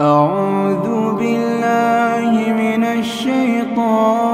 أعوذ بالله من الشيطان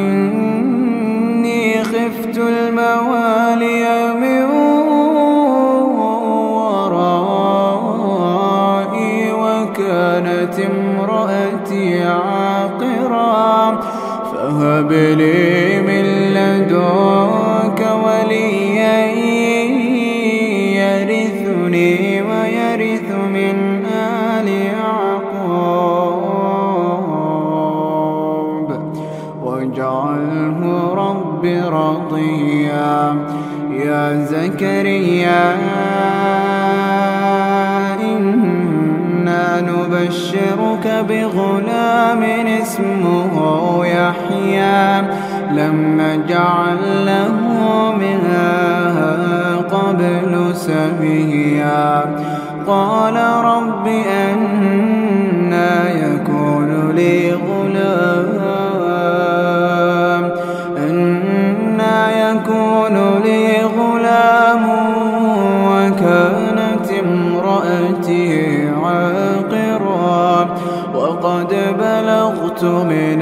فهب لي من لدنك وليا يرثني ويرث من آل يعقوب. واجعله رب رضيا. يا زكريا إنا نبشرك بغلام اسمه يحيى لم نجعل له من قبل سميا قال رب أنا يكون لي غلام. أنا يكون لي غلام وكانت امرأتي عاقرا. وقد بلغت من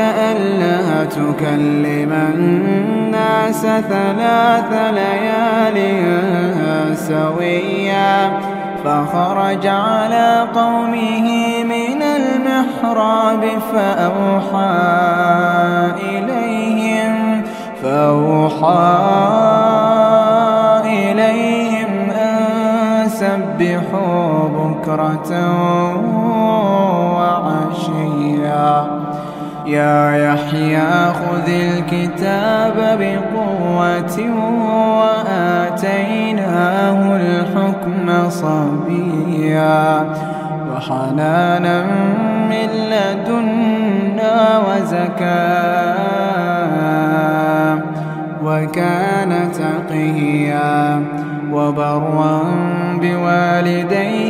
ألا تكلم الناس ثلاث ليال سويا فخرج على قومه من المحراب فأوحى إليهم فأوحى إليهم أن سبحوا بكرة وعشيا. يا يحيى خذ الكتاب بقوة وآتيناه الحكم صبيا. وحنانا من لدنا وزكاة وكان تقيا. وبرا بوالديه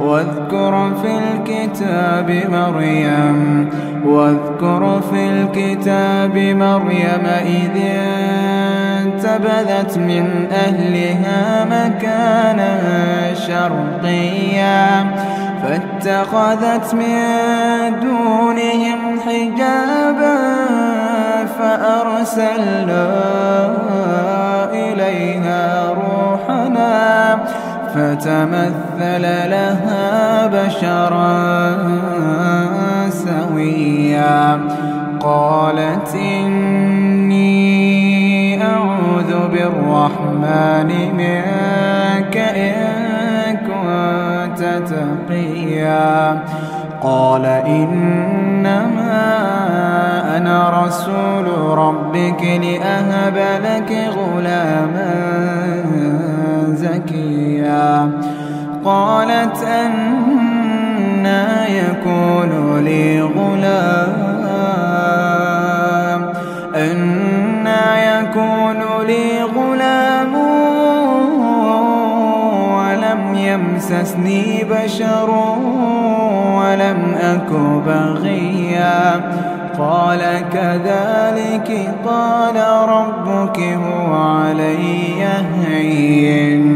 واذكر في الكتاب مريم واذكر في الكتاب مريم إذ انتبذت من أهلها مكانا شرقيا فاتخذت من دونهم حجابا فأرسلنا إليها روحنا. فتمثل لها بشرا سويا. قالت إني أعوذ بالرحمن منك إن كنت تقيا. قال إن إنما أنا رسول ربك لأهب لك غلاما زكيا قالت أنا يكون لي غلام. أنا يكون لي غلام. ولم يمسسني بشر. ولم أك بغيا. قال كذلك قال ربك هو علي هين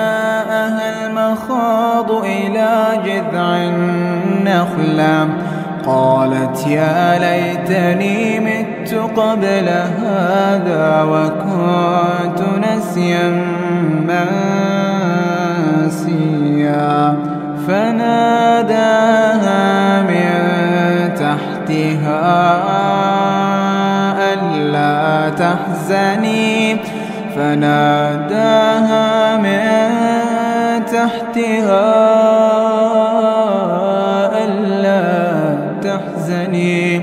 المخاض إلى جذع النخلة قالت يا ليتني مت قبل هذا وكنت نسيا منسيا. فناداها من تحتها ألا تحزني. فناداها من تحتها ألا تحزني.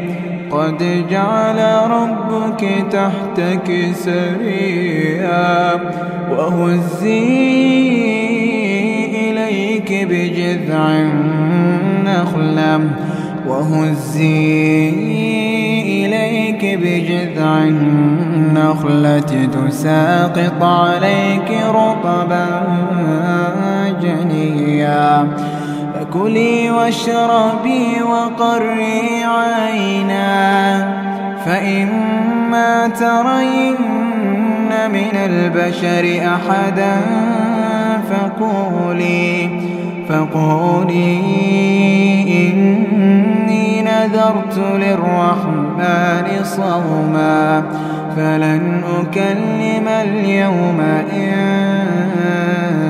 قد جعل ربك تحتك سريا وهزي بجذع النخلة. وهزي إليك بجذع النخلة. تساقط عليك رطبا. جنيا فكلي واشربي وقري عينا. فإما ترين من البشر أحدا فقولي فقولي إني نذرت للرحمن صوما. فلن أكلم اليوم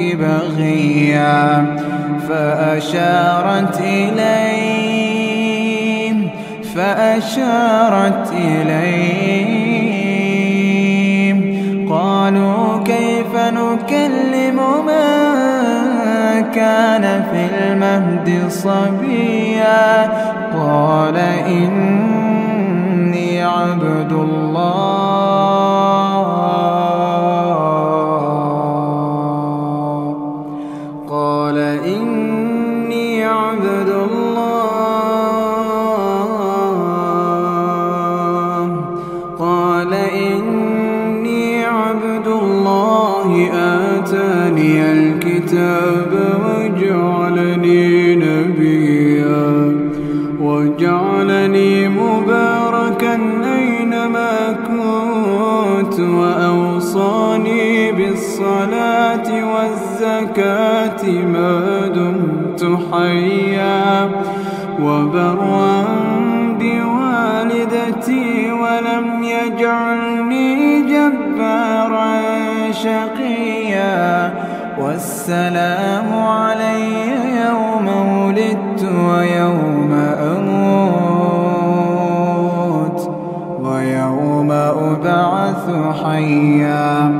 بغيا فأشارت إليه فأشارت إليه قالوا كيف نكلم من كان في المهد صبيا؟ قال إني عبد الله والزكاة ما دمت حيا وبرا بوالدتي ولم يجعلني جبارا شقيا والسلام علي يوم ولدت ويوم أموت ويوم أبعث حيا.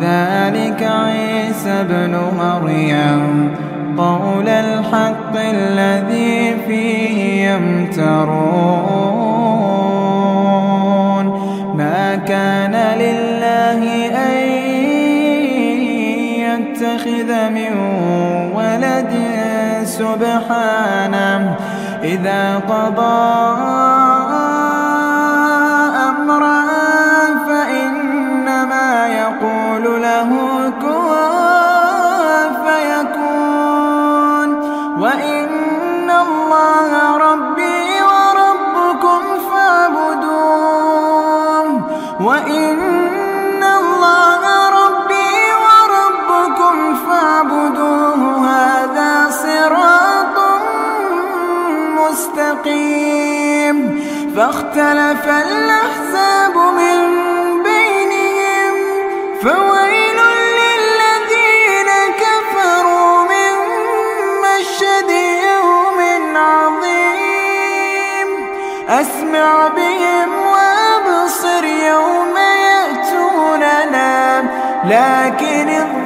ذلك عيسى بن مريم. قول الحق الذي فيه يمترون. ما كان لله أن يتخذ من ولد سبحانه. إذا قضى فاختلف الأحزاب من بينهم فويل للذين كفروا من مشهد يوم عظيم. أسمع بهم وأبصر يوم يأتوننا لكن الظالمون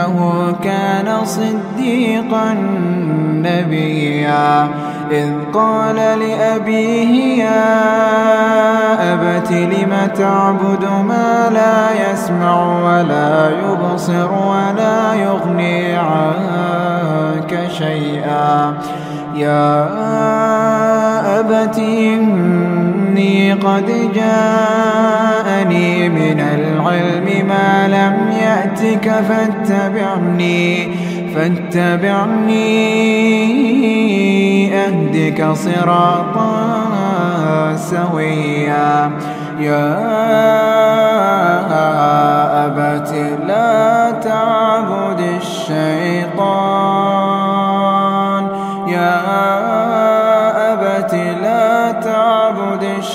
إنه كان صديقا نبيا. إذ قال لأبيه يا أبت لم تعبد ما لا يسمع ولا يبصر ولا يغني عنك شيئا؟ يا أبت إني قد جاءني من العلم ما لم يأتك فاتبعني فاتبعني أهدك صراطا سويا. يا أبت لا تعبد الشيطان.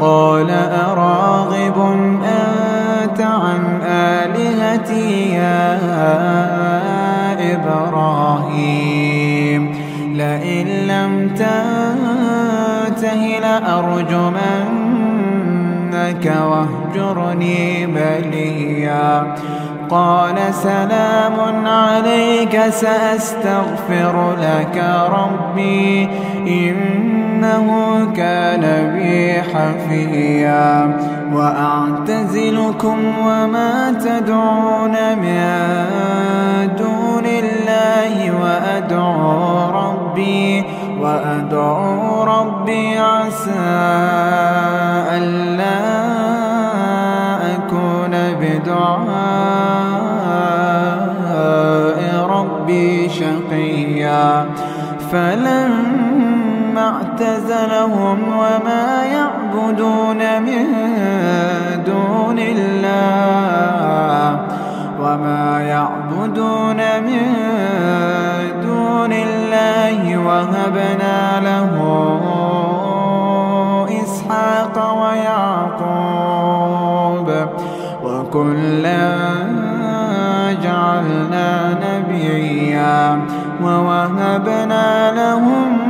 قال أراغب أنت عن آلهتي يا إبراهيم؟ لئن لم تنته لأرجمنك واهجرني مليا. قال سلام عليك سأستغفر لك ربي إنه كان بي حفيا. وأعتزلكم وما تدعون من دون الله وأدعو ربي وأدعو ربي عسى ألا أكون بدعاء ربي شقيا. فلما اعتزلهم وما يعبدون من دون الله وما يعبدون من دون الله وهبنا له إسحاق ويعقوب وكلا جعلنا نبيا ووهبنا لهم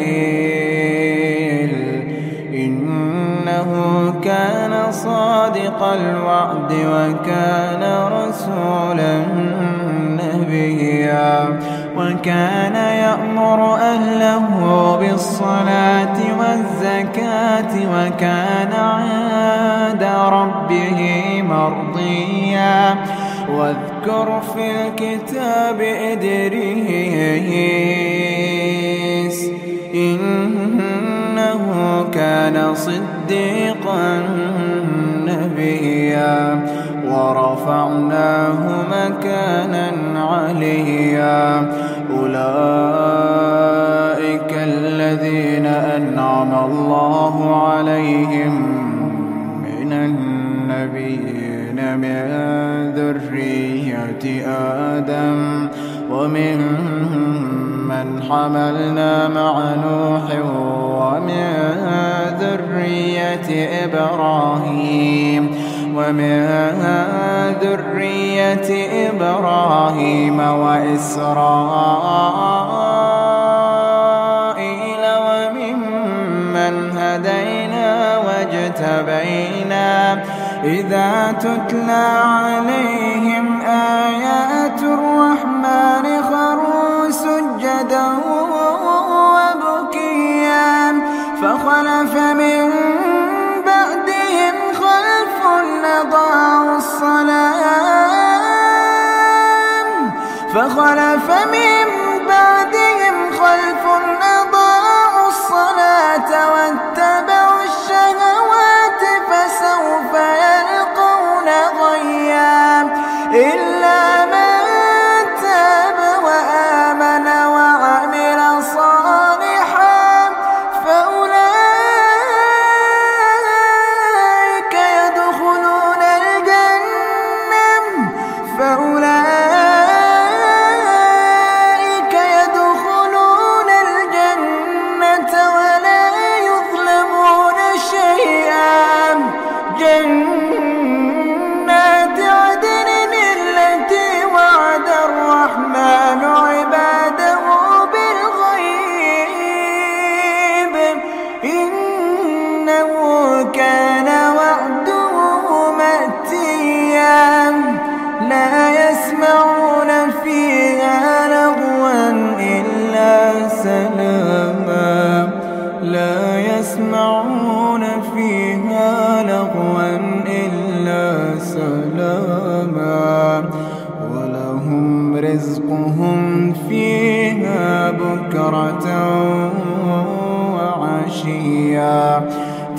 الوعد وكان رسولا نبيا وكان يأمر أهله بالصلاة والزكاة وكان عند ربه مرضيا واذكر في الكتاب إدريس إنه كان صديقا ورفعناه مكانا عليا. أولئك الذين أنعم الله عليهم من النبيين من ذرية آدم ومن من حملنا مع نوح ومن ذرية إبراهيم. ومن ذرية إبراهيم وإسرائيل وممن هدينا واجتبينا إذا تتلى عليهم آيات الرحمن خروا فخلف من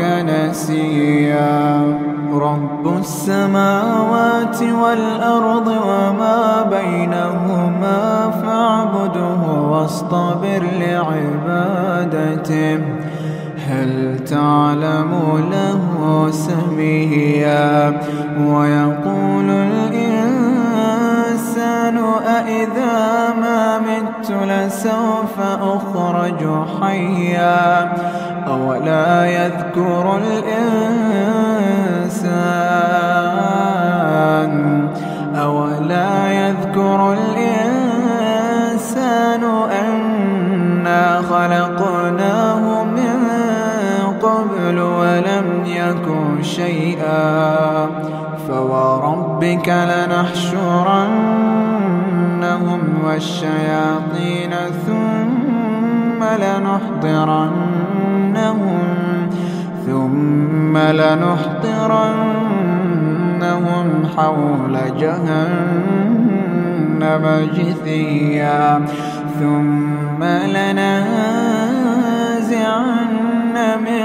نسيا رب السماوات والأرض وما بينهما فاعبده واصطبر لعبادته. هل تعلم له سميا؟ ويقول الإنسان أإذا ما مت لسوف أخرج حيا أولا يذكر الإنسان أولا يذكر الإنسان أنا خلقناه من قبل ولم يكن شيئا فوربك لنحشرنهم والشياطين ثم لنحضرنهم ثم لنحضرنهم حول جهنم جثيا ثم لننزعن من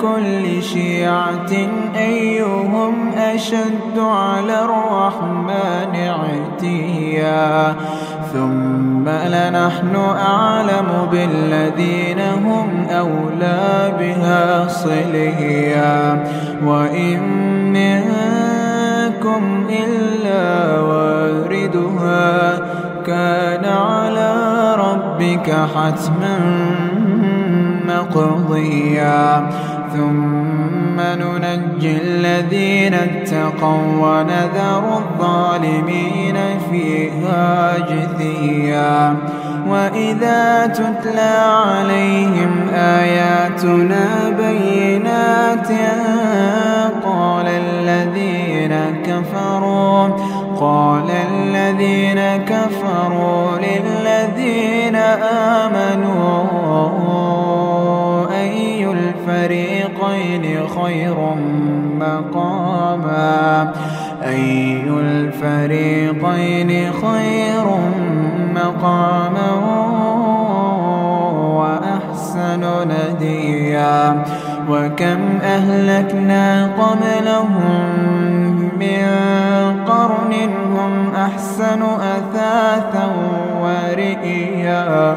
كل شيعة أيهم أشد على الرحمن عتيا. ثم لنحن أعلم بالذين هم أولى بها صليا. وإن منكم إلا واردها كان على ربك حتما مقضيا. ثم ننجي الذين اتقوا ونذر الظالمين فيها جثيا. وإذا تتلى عليهم آياتنا بينات قال الذين كفروا قال الذين كفروا للذين آمنوا الفريقين خير مقاما. أي الفريقين خير مقاما وأحسن نديا. وكم أهلكنا قبلهم من قرن هم أحسن أثاثا ورئيا.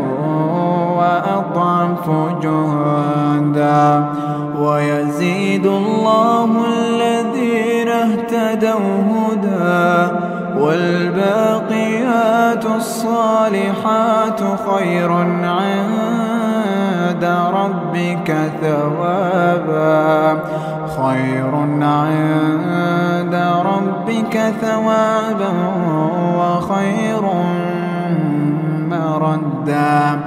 وأضعف جهدا ويزيد الله الذين اهتدوا هدى. والباقيات الصالحات خير عند ربك ثوابا. خير عند ربك ثوابا وخير مردا.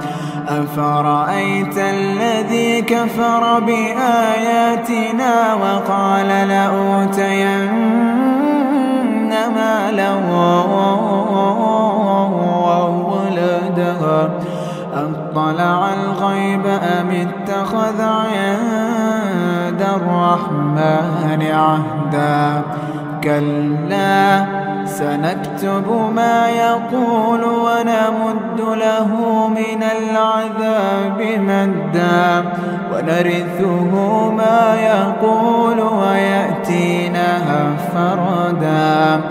أفرأيت الذي كفر بآياتنا وقال لأوتين مالا وولدا أطلع الغيب أم اتخذ عند الرحمن عهدا؟ كلا سنكتب ما يقول ونمد له من العذاب مدا ونرثه ما يقول ويأتينا فردا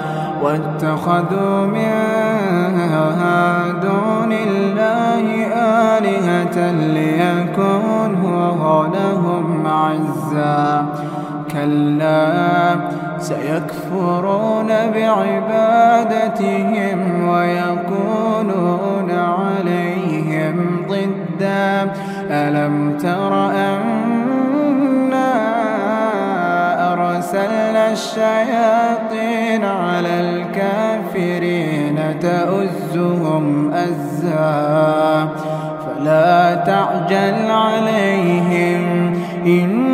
واتخذوا من دون الله آلهة ليكونوا لهم عزا. كلا سيكفرون بعبادتهم ويكونون عليهم ضدا. ألم تر أنا أرسلنا الشياطين على الكافرين تؤزهم أزا؟ فلا تعجل عليهم. إنما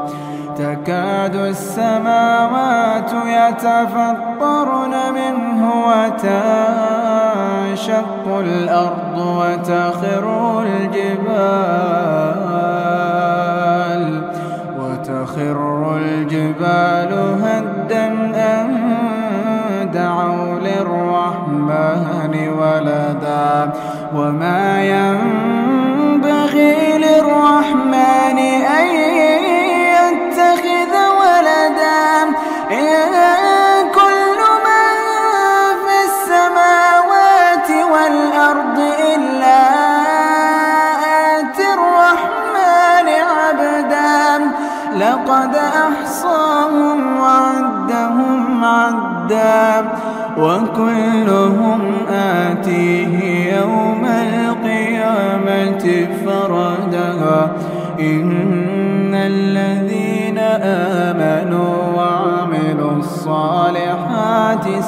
تكاد السماوات يتفطرن منه وتنشق الأرض وتخر الجبال وتخر الجبال هدا أن دعوا للرحمن ولدا وما ينبغي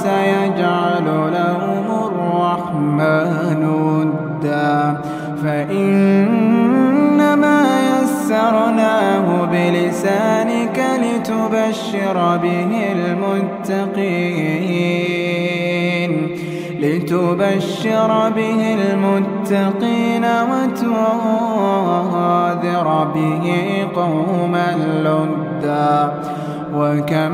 سيجعل لهم الرحمن ودا. فإنما يسرناه بلسانك لتبشر به المتقين. لتبشر به المتقين وتنذر به قوما لدا. وكم